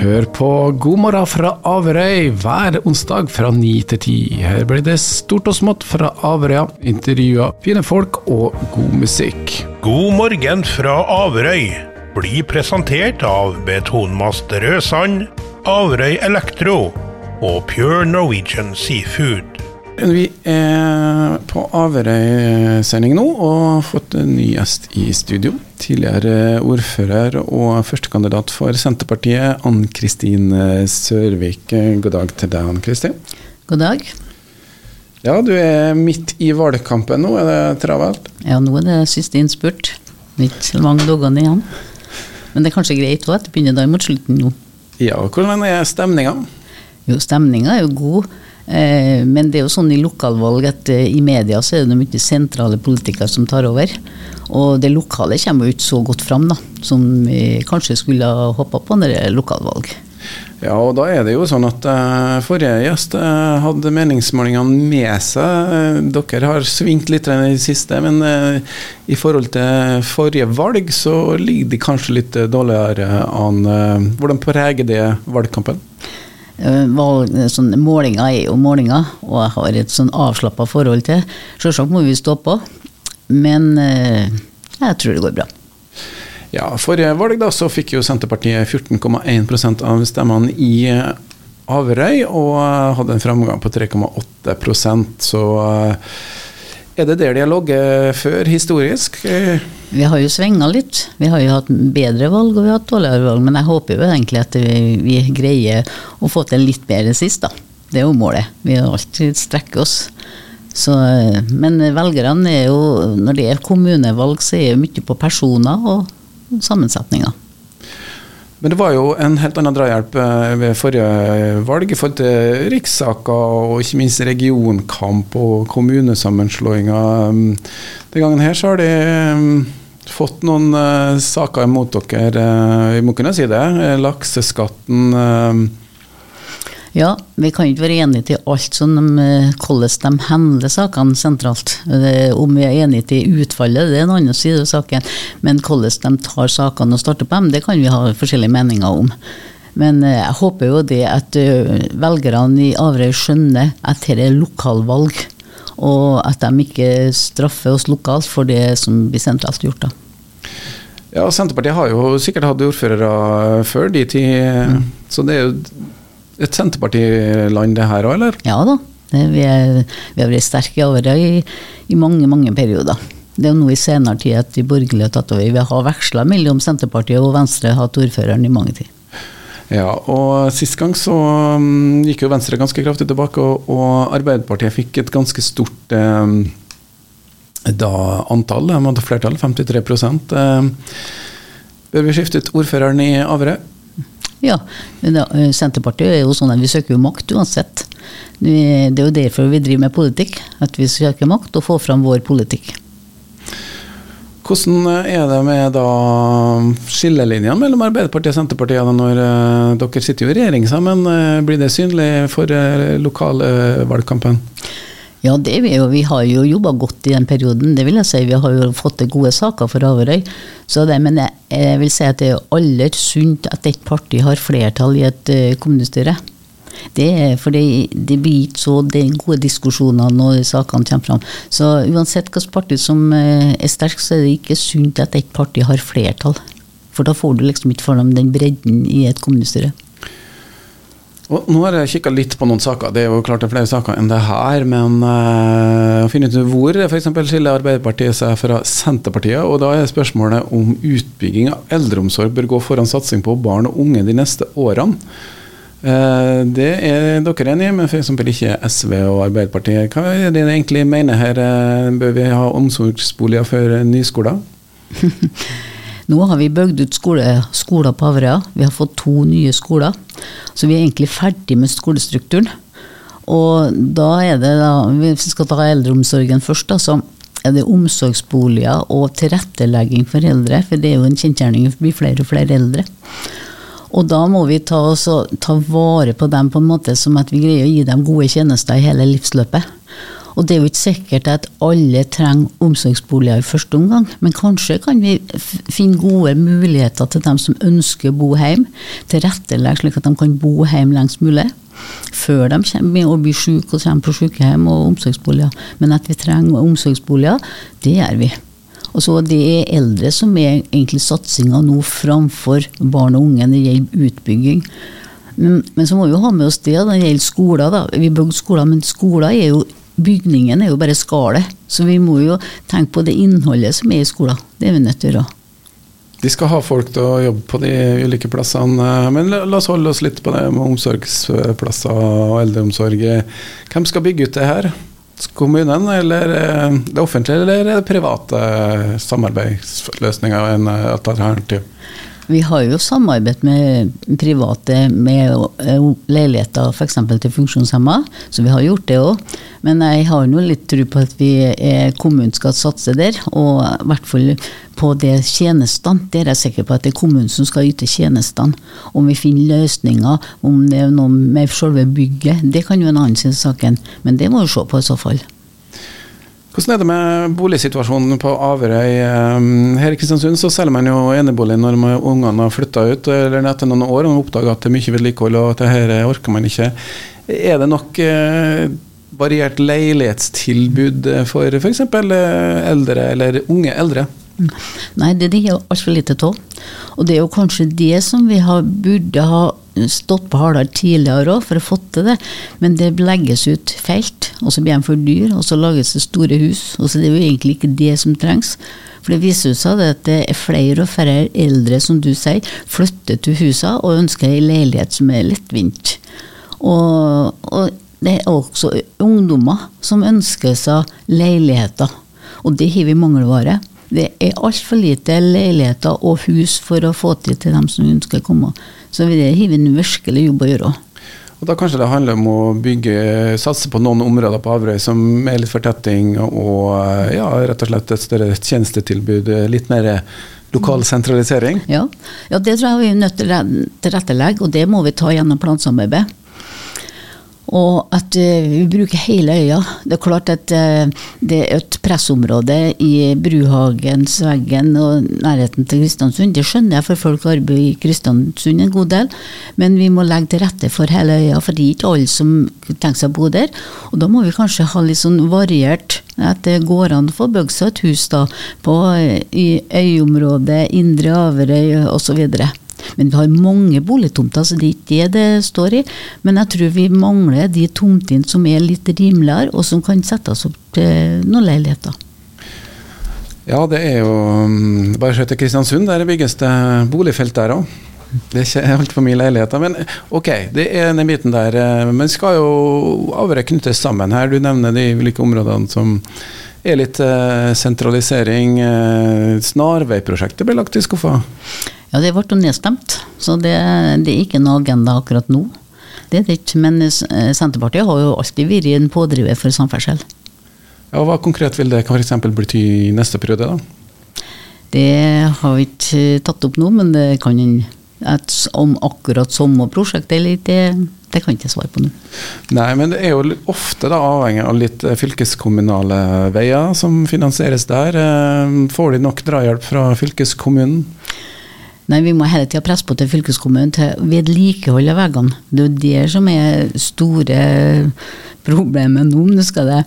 Hør på God morgen fra Averøy hver onsdag fra ni til ti. Her blir det stort og smått fra Averøya, intervjuer, fine folk og god musikk. God morgen fra Averøy blir presentert av Betonmast Rødsand, Averøy Elektro og Pure Norwegian Seafood. Vi er på Averøy-sending nå og har fått en ny gjest i studio. Tidligere ordfører og førstekandidat for Senterpartiet, Ann Kristin Sørvik. God dag til deg, Ann Kristin. God dag. Ja, du er midt i valgkampen nå, er det travelt? Ja, nå er det siste innspurt. Ikke mange dagene igjen. Men det er kanskje greit òg, at det begynner da mot slutten nå. Ja, hvordan er stemninga? Jo, stemninga er jo god. Eh, men det er jo sånn i lokalvalg at eh, i media så er det mye sentrale politikere som tar over. Og det lokale kommer jo ikke så godt fram da, som vi kanskje skulle ha håpa på når det er lokalvalg. Ja, og da er det jo sånn at uh, forrige gjest uh, hadde meningsmålingene med seg. Uh, dere har svingt litt i det siste, men i forhold til forrige valg så ligger de kanskje litt dårligere an. hvordan preger det valgkampen? Valg, sånn, målinger er jo målinger, og jeg har et sånn avslappa forhold til. Selvsagt må vi stå på, men jeg tror det går bra. Ja, Forrige valg da, så fikk jo Senterpartiet 14,1% av stemmene i Averøy, og hadde en framgang på 3,8% Så er det der de har ligget før, historisk? Vi har jo svinga litt. Vi har jo hatt bedre valg og vi har hatt dårligere valg, men jeg håper jo egentlig at vi, vi greier å få til litt bedre sist, da. Det er jo målet. Vi har alltid strekker oss. Så, men velgerne er jo, når det er kommunevalg, så er det mye på personer og sammensetninger. Men det var jo en helt annen drahjelp ved forrige valg i forhold til rikssaker og ikke minst regionkamp og kommunesammenslåinger. Den gangen her så har de fått noen saker imot dere, vi må kunne si det. Lakseskatten ja, vi kan ikke være enige til alt sånn om hvordan de handler sakene sentralt. Om vi er enige til utfallet, det er en annen side av saken. Men hvordan de tar sakene og starter på dem, det kan vi ha forskjellige meninger om. Men jeg håper jo det at velgerne i Averøy skjønner at dette er lokalvalg. Og at de ikke straffer oss lokalt for det som blir sentralt gjort. da. Ja, Senterpartiet har jo sikkert hatt ordførere før de tid, mm. så det er jo et Senterpartiland det her òg, eller? Ja da. Vi, er, vi har vært sterke over det i, i, mange, mange perioder. Det er jo nå i senere tid at de borgerlige har tatt over. Vi har veksla mellom Senterpartiet og Venstre, hatt ordføreren i mange tid. Ja, og sist gang så um, gikk jo Venstre ganske kraftig tilbake, og, og Arbeiderpartiet fikk et ganske stort um, da, antall. De hadde flertall, 53 um, Bør vi skifte ut ordføreren i Averøy? Ja, Senterpartiet er jo sånn at vi søker jo makt uansett. Det er jo derfor vi driver med politikk. At vi søker makt og får fram vår politikk. Hvordan er det med skillelinjene mellom Arbeiderpartiet og Senterpartiet når dere sitter jo i regjering sammen? Blir det synlig for lokalvalgkampen? Ja, det jo. Vi har jo jobba godt i den perioden, det vil jeg si. Vi har jo fått til gode saker for Averøy. Så det, men jeg, jeg, vil si at det er aller sunt at et parti har flertall i et uh, kommunestyre. Det er fordi det blir ikke så det er gode diskusjoner når sakene kommer fram. Så uansett hvilket parti som uh, er sterkt, så er det ikke sunt at et parti har flertall. For da får du liksom ikke fram den bredden i et kommunestyre. Og nå har jeg kikka litt på noen saker, det er jo klart det er flere saker enn det her. Men uh, å finne ut hvor f.eks. skiller Arbeiderpartiet seg fra Senterpartiet. Og da er spørsmålet om utbygging av eldreomsorg bør gå foran satsing på barn og unge de neste årene. Uh, det er dere enige med f.eks. ikke SV og Arbeiderpartiet. Hva er det de egentlig mener her? Uh, bør vi ha omsorgsboliger før nyskoler? Nå har vi bygd ut skole, skoler på Averøya. Vi har fått to nye skoler. Så vi er egentlig ferdig med skolestrukturen. Og da er det, da, hvis vi skal ta eldreomsorgen først, da, så er det omsorgsboliger og tilrettelegging for eldre. For det er jo en kjensgjerning, det blir flere og flere eldre. Og da må vi ta, også, ta, vare på dem på en måte som at vi greier å gi dem gode tjenester i hele livsløpet. Og det er jo ikke sikkert at alle trenger omsorgsboliger i første omgang, men kanskje kan vi finne gode muligheter til dem som ønsker å bo hjemme, tilrettelegge slik at de kan bo hjemme lengst mulig. Før de kommer og blir syke og kommer på sykehjem og omsorgsboliger. Men at vi trenger omsorgsboliger, det gjør vi. Og så Det er eldre som er egentlig satsinga nå framfor barn og unge når det gjelder utbygging. Men, men, så må vi jo ha med oss det når det gjelder skoler. da. Vi bygde skoler, men skoler er jo bygningen er jo bare skallet. Så vi må jo tenke på det innholdet som er i skolen. Det er vi nødt til å gjøre. De skal ha folk til å jobbe på de ulike plassene, men la, oss holde oss litt på det med omsorgsplasser og eldreomsorg. Hvem skal bygge ut det her? Kommunen, eller eh, det offentlige, eller det private samarbeidsløsninger en alternativ? Vi har jo samarbeid med private med eh, leiligheter f.eks. til funksjonshemma, så vi har gjort det òg. Men jeg har nå litt tro på at vi kommunen skal satse der, og i hvert fall på det tjenestene. Der er jeg sikker på at det er kommunen som skal yte tjenestene. Om vi finner løsninger, om det er noe med selve bygget, det kan jo en annen si saken. Men det må vi se på i så fall. Hvordan er det med boligsituasjonen på Averøy? Ehm, her i Kristiansund så selger man jo enebolig når ungene har flytta ut, eller etter noen år og oppdager at det er mye vedlikehold og at det her orker man ikke. Er det nok eh, variert leilighetstilbud for f.eks. Eh, eldre eller unge eldre? Nei, det er jo altfor lite av. Og det er jo kanskje det som vi har, burde ha stått på hardere tidligere òg for å få til det, men det legges ut felt, og så blir de for dyr, og så lages det store hus. og så Det er jo egentlig ikke det som trengs. For det viser seg at det er flere og færre eldre, som du sier, flytter til husene og ønsker ei leilighet som er lettvint. Og, og det er også ungdommer som ønsker seg leiligheter, og det har vi mangelvare. Det er altfor lite leiligheter og hus for å få til til dem som ønsker å komme. Så det har vi en virkelig jobb å gjøre. Og Da kanskje det handler om å bygge, satse på noen områder på Averøy som er litt fortetting, og ja, rett og slett et større tjenestetilbud. Litt mer lokal sentralisering? Ja, ja det tror jeg vi er nødt til å tilrettelegge, og det må vi ta gjennom plansamarbeidet. Og at uh, vi bruker hele øya. Det er klart at uh, det er et pressområde i Bruhagen, Sveggen og nærheten til Kristiansund. Det skjønner jeg, for folk arbeider i Kristiansund en god del. Men vi må legge til rette for hele øya, for det er ikke alle som tenker seg å bo der. Og da må vi kanskje ha litt sånn variert. At det går an å få bygd seg et hus da, på, i øyområdet, Indre Averøy osv. Men vi har mange boligtomter, så det er ikke det det står i. Men jeg tror vi mangler de tomtene som er litt rimeligere, og som kan settes opp til noen leiligheter. Ja, det er jo mm, Bare se til Kristiansund, der bygges det boligfelt der òg. Det er ikke altfor mye leiligheter. Men ok, det er den biten der. Eh, men skal jo Averøy knyttes sammen her. Du nevner de ulike områdene som er litt eh, sentralisering. Eh, Snarveiprosjektet ble lagt i skuffa? Ja, det ble nedstemt. Så det, det, er ikke noe agenda akkurat nå. Det er det ikke. Men eh, Senterpartiet har jo alltid vært en pådriver for samferdsel. Ja, Hva konkret vil det f.eks. bety i neste periode? da? Det har vi ikke tatt opp nå, men det kan at om akkurat samme prosjekt eller ikke, det, det kan jeg ikke svare på nå. Nei, men det er jo ofte da avhengig av litt eh, fylkeskommunale veier som finansieres der. Eh, får de nok drahjelp fra fylkeskommunen? Nei, vi må hele tida presse på til fylkeskommunen til vedlikehold av veiene. Det er jo det som er store problemet nå. nå skal det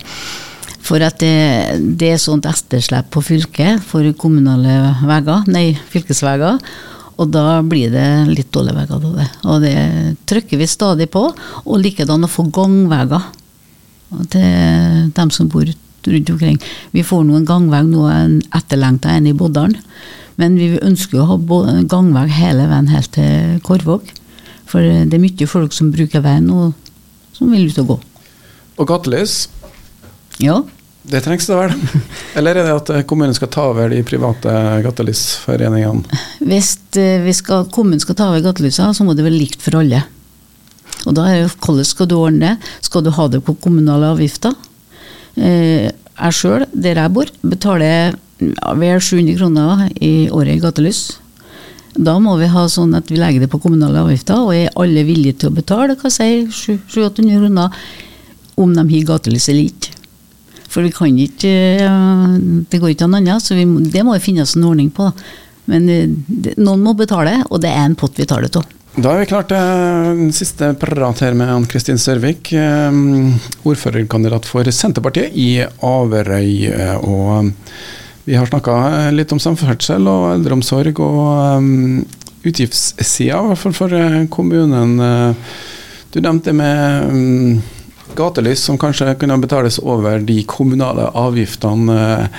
for at det, det er sånt etterslep på fylket for kommunale veier, nei, fylkesveier. Og da blir det litt dårlige veier av det. Og det trykker vi stadig på. Og likedan å få gangveier til dem som bor rundt omkring. Vi får nå en gangvei nå, en etterlengta en i Boddalen. Men vi ønsker å ha gangvei hele veien helt til Korvåg. For det er mye folk som bruker veien og som vil ut og gå. Og gatelys? Ja. Det trengs det vel? Eller er det at kommunen skal ta over de private gatelysforeningene? Hvis eh, skal, kommunen skal ta over gatelysene, så må det være likt for alle. Og da er det hvordan skal du ordne det? Skal du ha det på kommunale avgifter? Eh, jeg sjøl, der jeg bor, betaler vel 700 kroner i året i gatelys. Da må vi ha sånn at vi legger det på kommunale avgifter, og er alle villige til å betale hva sier 700-800 kroner om de har gatelys eller ikke. For vi kan ikke eh, Det går ikke an annet, så vi, det må jo finnes en ordning på. Men eh, det, noen må betale, og det er en pott vi tar det av. Da er vi klart til siste prat her med Ann Kristin Sørvik, eh, ordførerkandidat for Senterpartiet i Averøy. og Vi har snakka litt om samferdsel og eldreomsorg og um, utgiftssida, i hvert fall for kommunen. Du nevnte det med um, gatelys som kanskje kunne betales over de kommunale avgiftene.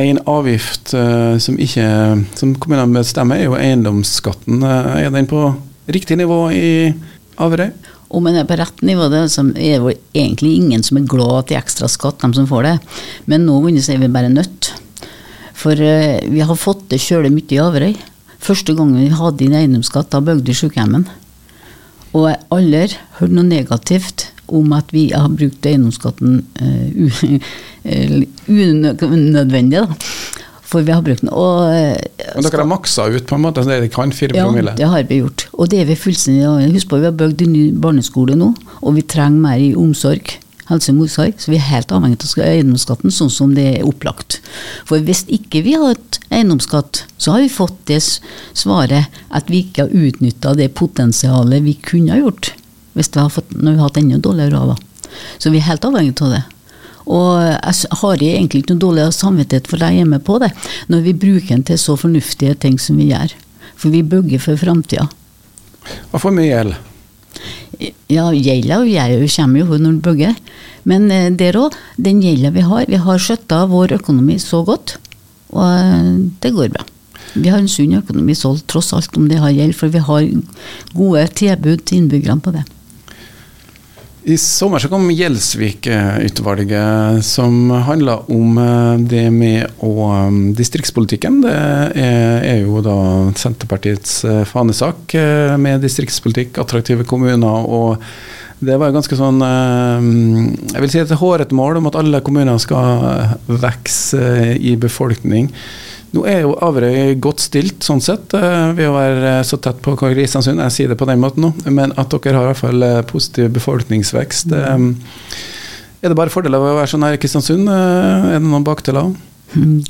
En avgift uh, som ikke som kommunene bestemmer, er jo eiendomsskatten. Er den på riktig nivå i Averøy? Om den er på rett nivå, det er jo egentlig ingen som er glad til ekstra skatt, de som får det. Men nå er vi bare nødt. For uh, vi har fått det kjølig mye i Averøy. Første gangen vi hadde inn eiendomsskatt, da bygde sykehjemmen. Og jeg har aldri hørt noe negativt om at vi har brukt eiendomsskatten uh, unødvendig. da. For vi har brukt den. Og, uh, Men dere har maksa ut på en måte det dere kan? Fire promille? Ja, det har vi gjort. Og det er vi fullstendig Husk på vi har bygd en ny barneskole nå, og vi trenger mer i omsorg helse- omsorg, så vi er helt avhengig av eiendomsskatten sånn som det er opplagt. For hvis ikke vi har hatt eiendomsskatt, så har vi fått det svaret at vi ikke har utnytta det potensialet vi kunne ha gjort hvis vi har fått, når vi hatt enda dårligere råd. Så vi er helt avhengig av det. Og jeg har egentlig ikke noe dårlig samvittighet for deg hjemme på det, når vi bruker den til så fornuftige ting som vi gjør. For vi bygger for framtida. Hva for mye gjeld? Ja, gjelda kommer jo når det bygger. Men eh, der òg, den gjelda vi har Vi har skjøtta vår økonomi så godt, og eh, det går bra. Vi har en sunn økonomi solgt, tross alt om det har gjeld, for vi har gode tilbud til innbyggerne på det. I sommer så kom Gjelsvik-utvalget, som handla om eh, det med å um, distriktspolitikken. Det er, jo da Senterpartiets eh, fanesak eh, med distriktspolitikk, attraktive kommuner. og det var ganske sånn Jeg vil si et hårete mål om at alle kommuner skal vokse i befolkning. Nå er jo Averøy godt stilt sånn sett, eh, ved å være så tett på Kristiansund. Jeg sier det på den måten nå, men at dere har i hvert fall eh, positiv befolkningsvekst. Mm. Er det bare fordeler ved å være så nær Kristiansund? Er det noen bakdeler? Mm.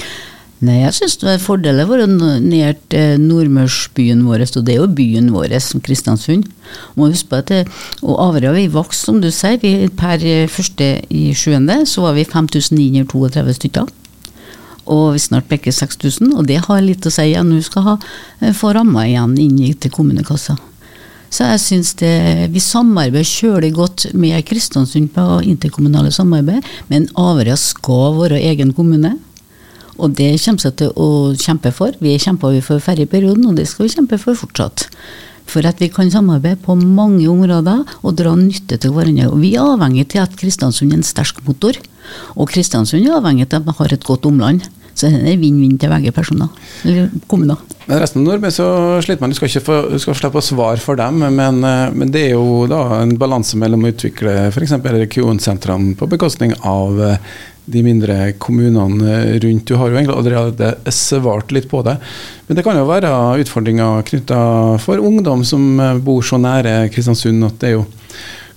Nei, jeg syns det er fordeler å være nær nordmørsbyen vår, og det er jo byen vår, som Kristiansund. Må huske på at det, og Averøy har vokst, som du sier. Vi, per første i sjuende så var vi 5932 stykker og vi snart bikker 6000, og det har litt å si at nå skal ha, eh, få ramma igjen inn til kommunekassa. Så jeg syns vi samarbeider kjølig godt med Kristiansund på interkommunale samarbeid, men Averøya skal være egen kommune. Og det kommer seg til å kjempe for. Vi kjempa for ferjeperioden, og det skal vi kjempe for fortsatt. For at vi kan samarbeide på mange områder og dra nytte til hverandre. Og vi er avhengig til at Kristiansund er en sterk motor. Og Kristiansund er avhengig av at vi har et godt omland. Så det er vinn-vinn til begge personer, eller kommuner. Men resten av Nordmenn så sliter man. Du skal ikke få, skal slippe å svare for dem, men, eh, men, det er jo da en balanse mellom å utvikle f.eks. regionsentrene på bekostning av eh, de mindre kommunene rundt. Du har jo egentlig allerede svart litt på det. Men det kan jo være utfordringer knytta for ungdom som eh, bor så nære Kristiansund at det er jo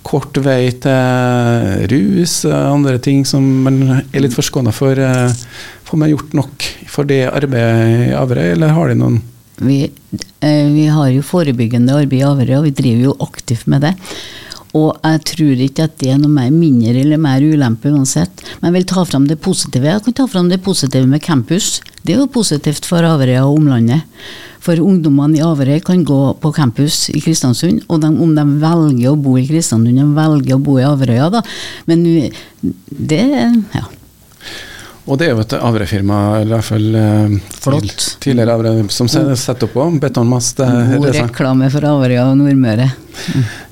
kort vei til rus, andre ting som man er litt forskåna for. Får man gjort nok for det arbeidet i Averøy, eller har de noen vi, eh, vi, har jo forebyggende arbeid i Averøy, og vi driver jo aktivt med det. Og jeg tror ikke at det er noe mer mindre eller mer ulempe uansett. Men jeg vil ta fram det positive. Jeg kan ta fram det positive med campus. Det er jo positivt for Averøy og omlandet. For ungdommene i Averøy kan gå på campus i Kristiansund, og de, om de velger å bo i Kristiansund, de velger å bo i Averøya, da. Men det Ja. Og det er jo et Avre-firma, i hvert fall Flott. tidligere Avre, som setter opp òg. Betonmast. Eh, God reklame for avre, og Nordmøre.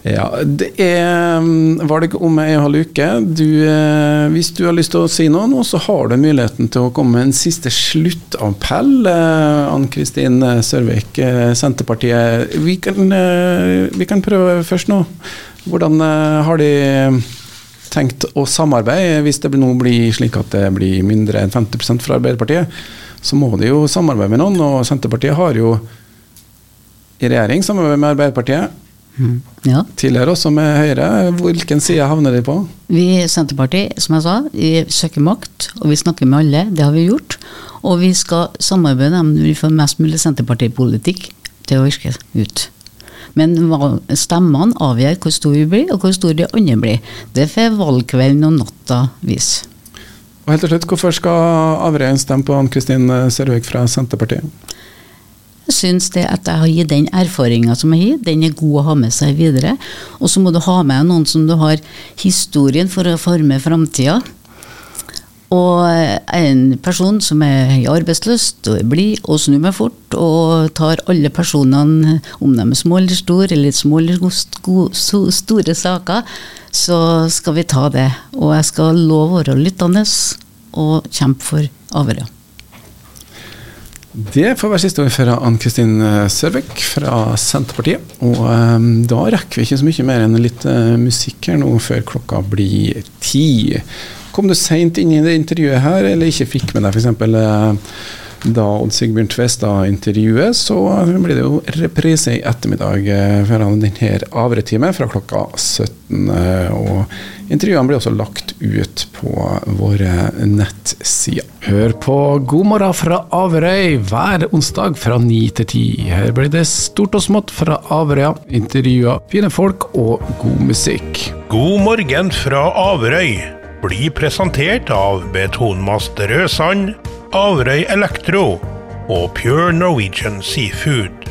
Ja, det er mm, valg om ei halv uke. Du, eh, hvis du har lyst til å si noe nå, så har du muligheten til å komme med en siste sluttappell. Ann Kristin Sørvik, Senterpartiet. Vi kan, vi kan prøve først nå. Hvordan har de tenkt å samarbeide. Hvis det nå blir slik at det blir mindre enn 50% fra Arbeiderpartiet, så må de jo samarbeide med noen. Og Senterpartiet har jo i regjering samarbeid med Arbeiderpartiet. Mm. Ja. Tidligere også med Høyre. Hvilken side havner de på? Vi i Senterpartiet, som jeg sa, vi søker makt, og vi snakker med alle. Det har vi gjort. Og vi skal samarbeide om vi får mest mulig Senterpartipolitikk til å virke ut. Men stemmene avgjør hvor stor vi blir, og hvor stor de andre blir. Det får valgkvelden og natta vise. Og helt til slutt, Hvorfor skal Averøy stemme på Ann-Kristin Sørvik fra Senterpartiet? Jeg syns det at jeg har gitt den erfaringa som jeg har gitt, den er god å ha med seg videre. Og så må du ha med noen som du har historien for å forme framtida. Og en person som er i arbeidslyst og er blid og snur meg fort og tar alle personene, om de er små eller store, eller små eller store saker, så skal vi ta det. Og jeg skal love å være lyttende og kjempe for Averøy. Det får være siste ord fra Ann-Kristin Sørvik fra Senterpartiet. Og um, da rekker vi ikke så mye mer enn litt uh, musikk her nå før klokka blir ti. Kom du seint inn i det intervjuet her, eller ikke fikk med deg f.eks. Eh, da Odd Sigbjørn Tvestad intervjuet, så blir det jo reprise i ettermiddag eh, fra denne Averøy-timen fra klokka 17. eh, Og intervjuene blir også lagt ut på våre nettsider. Hør på God morgen fra Averøy hver onsdag fra 9 til 10. Her blir det stort og smått fra Averøya. Intervjuer, fine folk og god musikk. God morgen fra Averøy blir presentert av Betonmast Rødsand, Averøy Elektro og Pure Norwegian Seafood.